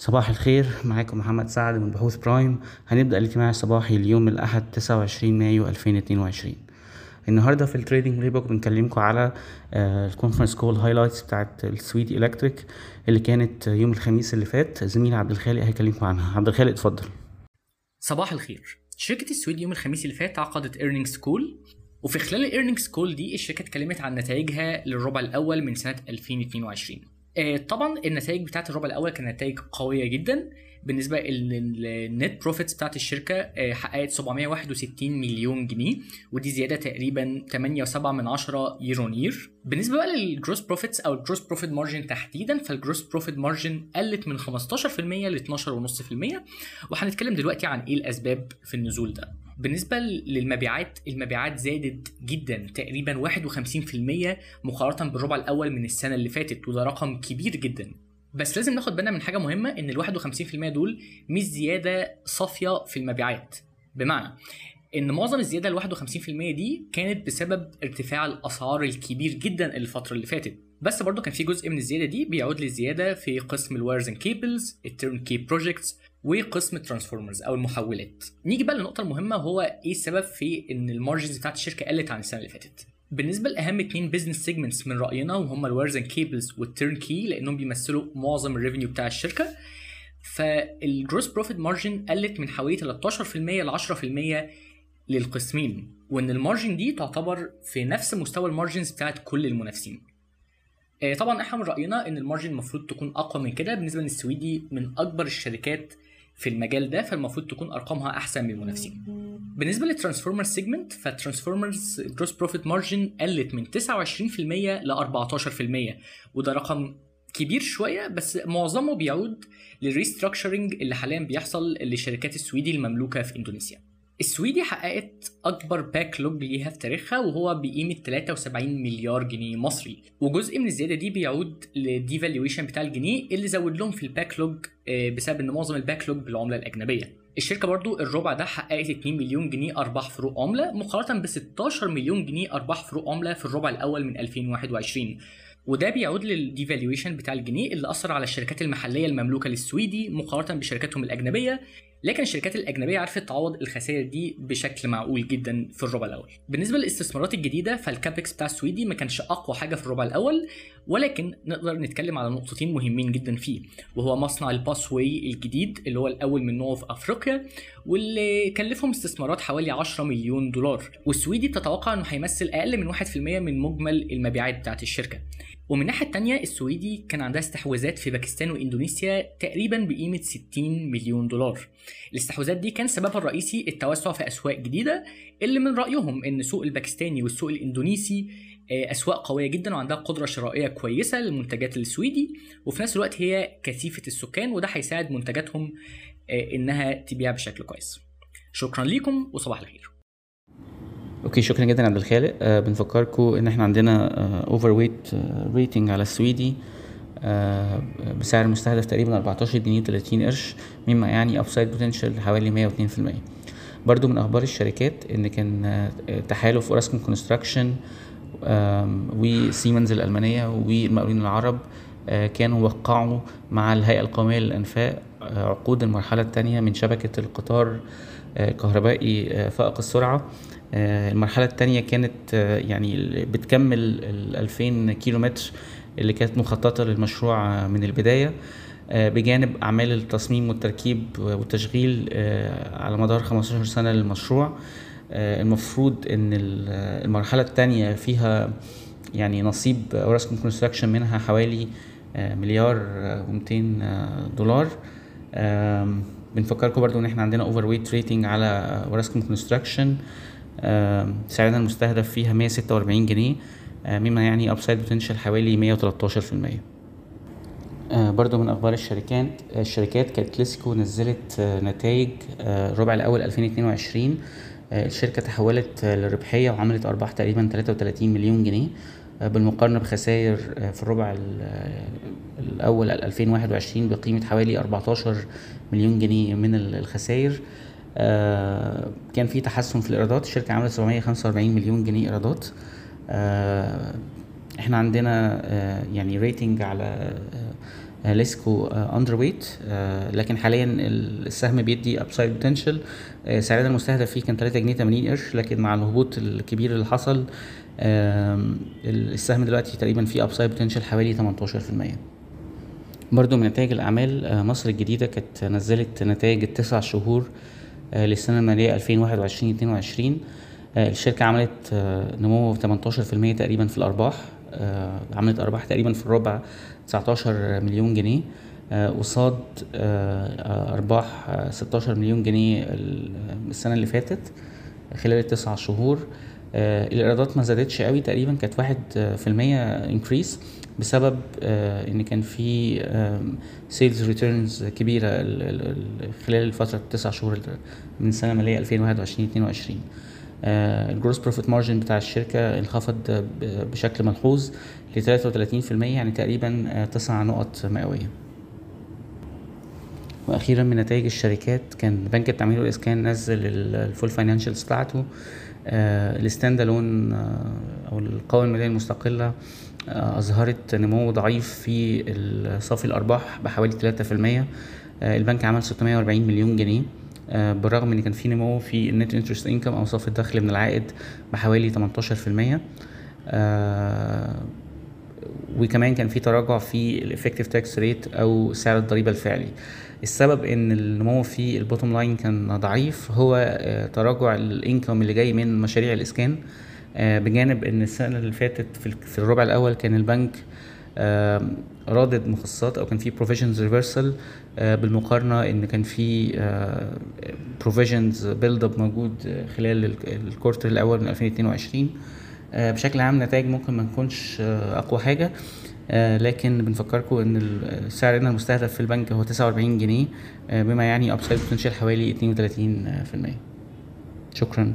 صباح الخير معاكم محمد سعد من بحوث Prime. هنبدأ الاجتماع الصباحي اليوم الأحد 29 مايو 2022 النهارده في ال trading playbook بنكلمكم على ال conference call highlights بتاعت السويدي Electric اللي كانت يوم الخميس اللي فات. زميلي عبد الخالق هيكلمكم عنها. عبد الخالق اتفضل. صباح الخير. شركة السويدي يوم الخميس اللي فات عقدت earnings call وفي خلال ال earnings call دي الشركة اتكلمت عن نتائجها للربع الأول من سنة 2022 آه، طبعا النتائج بتاعت الربع الأول كانت نتائج قوية جدا. بالنسبة لل net profits بتاعت الشركة آه، حققت 761 مليون جنيه ودي زيادة تقريبا 8.7 من 10 year بالنسبة بقى لل gross profits أو ال gross profit margin تحديدا فال gross profit margin قلت من 15% ل 12.5% وهنتكلم دلوقتي عن إيه الأسباب في النزول ده. بالنسبة للمبيعات المبيعات زادت جدا تقريبا 51% مقارنة بالربع الأول من السنة اللي فاتت وده رقم كبير جدا. بس لازم ناخد بالنا من حاجة مهمة إن ال 51% دول مش زيادة صافية في المبيعات. بمعنى إن معظم الزيادة ال 51% دي كانت بسبب ارتفاع الأسعار الكبير جدا الفترة اللي فاتت. بس برضه كان في جزء من الزيادة دي بيعود للزيادة في قسم ال wires and cables ال turnkey projects وقسم ال transformers أو المحولات. نيجي بقى للنقطة المهمة هو إيه السبب في إن ال margins بتاعت الشركة قلت عن السنة اللي فاتت؟ بالنسبة لأهم اتنين business segments من رأينا وهم ال wires and cables وال turnkey لأنهم بيمثلوا معظم ال revenue بتاع الشركة. فال gross profit margin قلت من حوالي 13% ل 10% للقسمين وإن ال margin دي تعتبر في نفس مستوى ال margins بتاعت كل المنافسين. آه، طبعا إحنا من رأينا إن ال margin المفروض تكون أقوى من كده بالنسبة للسويدي من أكبر الشركات في المجال ده فالمفروض تكون أرقامها أحسن من المنافسين. بالنسبة لل transformer segment فال transformers gross profit margin قلت من 29% ل 14% وده رقم كبير شوية بس معظمه بيعود لل restructuring اللي حاليا بيحصل للشركات السويدي المملوكة في إندونيسيا. السويدي حققت أكبر backlog ليها في تاريخها وهو بقيمة 73 مليار جنيه مصري. وجزء من الزيادة دي بيعود لل devaluation بتاع الجنيه اللي زود لهم في ال backlog آه، بسبب إن معظم ال backlog بالعملة الأجنبية. الشركة برضو الربع ده حققت 2 مليون جنيه أرباح فروق عملة مقارنة ب 16 مليون جنيه أرباح فروق عملة في الربع الأول من 2021 وده بيعود لل devaluation بتاع الجنيه اللي أثر على الشركات المحلية المملوكة للسويدي مقارنة بشركاتهم الأجنبية. لكن الشركات الأجنبية عرفت تعوض الخسائر دي بشكل معقول جدا في الربع الأول. بالنسبة للاستثمارات الجديدة فال CapEx بتاع السويدي ما كانش أقوى حاجة في الربع الأول ولكن نقدر نتكلم على نقطتين مهمين جدا فيه وهو مصنع ال busway الجديد اللي هو الأول من نوعه في أفريقيا واللي كلفهم استثمارات حوالي 10 مليون دولار. والسويدي تتوقع إنه هيمثل أقل من 1% من مجمل المبيعات بتاعت الشركة. ومن الناحية الثانية السويدي كان عندها استحواذات في باكستان وإندونيسيا تقريبا بقيمة 60 مليون دولار. الاستحواذات دي كان سببها الرئيسي التوسع في أسواق جديدة اللي من رأيهم إن السوق الباكستاني والسوق الإندونيسي آه، أسواق قوية جدا وعندها قدرة شرائية كويسة للمنتجات السويدي وفي نفس الوقت هي كثيفة السكان وده هيساعد منتجاتهم آه، إنها تبيع بشكل كويس. شكرا ليكم وصباح الخير. Okay شكرا جدا عبد الخالق. آه بنفكركم إن إحنا عندنا overweight rating على السويدي آه بسعر مستهدف تقريبا 14 جنيه 30 قرش مما يعني upside potential حوالي 102% برضو من أخبار الشركات إن كان آه، تحالف اوراسكوم كونستراكشن وسيمنز الألمانية والمقاولين العرب كانوا وقعوا مع الهيئة القومية للأنفاق آه، عقود المرحلة الثانية من شبكة القطار آه، الكهربائي آه، فائق السرعة. آه، المرحلة الثانية كانت آه، يعني بتكمل ال 2000 كيلو متر اللي كانت مخططة للمشروع آه، من البداية. آه، بجانب أعمال التصميم والتركيب والتشغيل آه، على مدار 15 سنة للمشروع. آه، المفروض إن ال- المرحلة الثانية فيها يعني نصيب اوراسكوم كونستراكشن منها حوالي آه، مليار و200 دولار. آم، بنفكركم برضو إن إحنا عندنا overweight rating على اوراسكوم كونستراكشن سعرنا المستهدف فيها 146 جنيه آه، مما يعني upside potential حوالي 113% آه، برضو من أخبار الشركات الشركات كانت ليسيكو نزلت آه، نتائج آه، الربع الأول 2022 آه، الشركة تحولت آه، للربحيه وعملت أرباح تقريبا 33 مليون جنيه. بالمقارنة بخسائر آه، في الربع ال- آه، الأول 2021 بقيمة حوالي 14 مليون جنيه من ال- الخسائر. آه، كان في تحسن في الإيرادات. الشركة عملت 745 مليون جنيه إيرادات. آه، إحنا عندنا يعني rating على ليسيكو underweight لكن حاليا السهم بيدي upside potential سعرنا المستهدف فيه كان 3 جنيه 80 قرش لكن مع الهبوط الكبير اللي حصل السهم دلوقتي تقريبا فيه upside potential حوالي 18% برضو من نتائج الأعمال آه، مصر الجديدة كانت نزلت نتائج التسع شهور آه، للسنة المالية 2021-22 آه، الشركة عملت آه، نمو 18% تقريبا في الأرباح. آه، عملت أرباح تقريبا في الربع 19 مليون جنيه. آه، قصاد آه، آه، آه، 16 مليون جنيه ال- السنة اللي فاتت خلال التسع شهور. آه، الإيرادات ما زادتش قوي تقريبا كانت واحد آه، في المية increase بسبب آه، إن كان في sales returns ال- خلال الفترة التسع شهور من السنة المالية 2021 22 ال gross profit margin بتاع الشركة انخفض بشكل ملحوظ ل 33% يعني تقريبا آه، تسع نقط مئوية. وأخيرا من نتائج الشركات كان بنك التعمير والإسكان نزل ال full financials بتاعته آه، ال standalone آه، أو القوائم المالية المستقلة أظهرت نمو ضعيف في صافي الأرباح بحوالي 3% آه، البنك عمل 640 مليون جنيه. بالرغم إن كان في نمو في ال net interest income أو صافي الدخل من العائد بحوالي 18% آه، وكمان كان في تراجع في ال effective tax rate أو سعر الضريبة الفعلي. السبب إن النمو في ال bottom line كان ضعيف هو آه، تراجع ال income اللي جاي من مشاريع الإسكان. آه، بجانب إن السنة اللي فاتت في الربع الأول كان البنك رادد مخصصات أو كان في provisions reversal بالمقارنة إن كان في provisions build up موجود آه، خلال ال- quarter الأول من 2022 آه، بشكل عام نتائج ممكن ما تكونش آه، أقوى حاجة. آه، لكن بنفكركم إن ال- سعرنا المستهدف في البنك هو 49 جنيه آه، بما يعني upside potential حوالي 32% شكرا.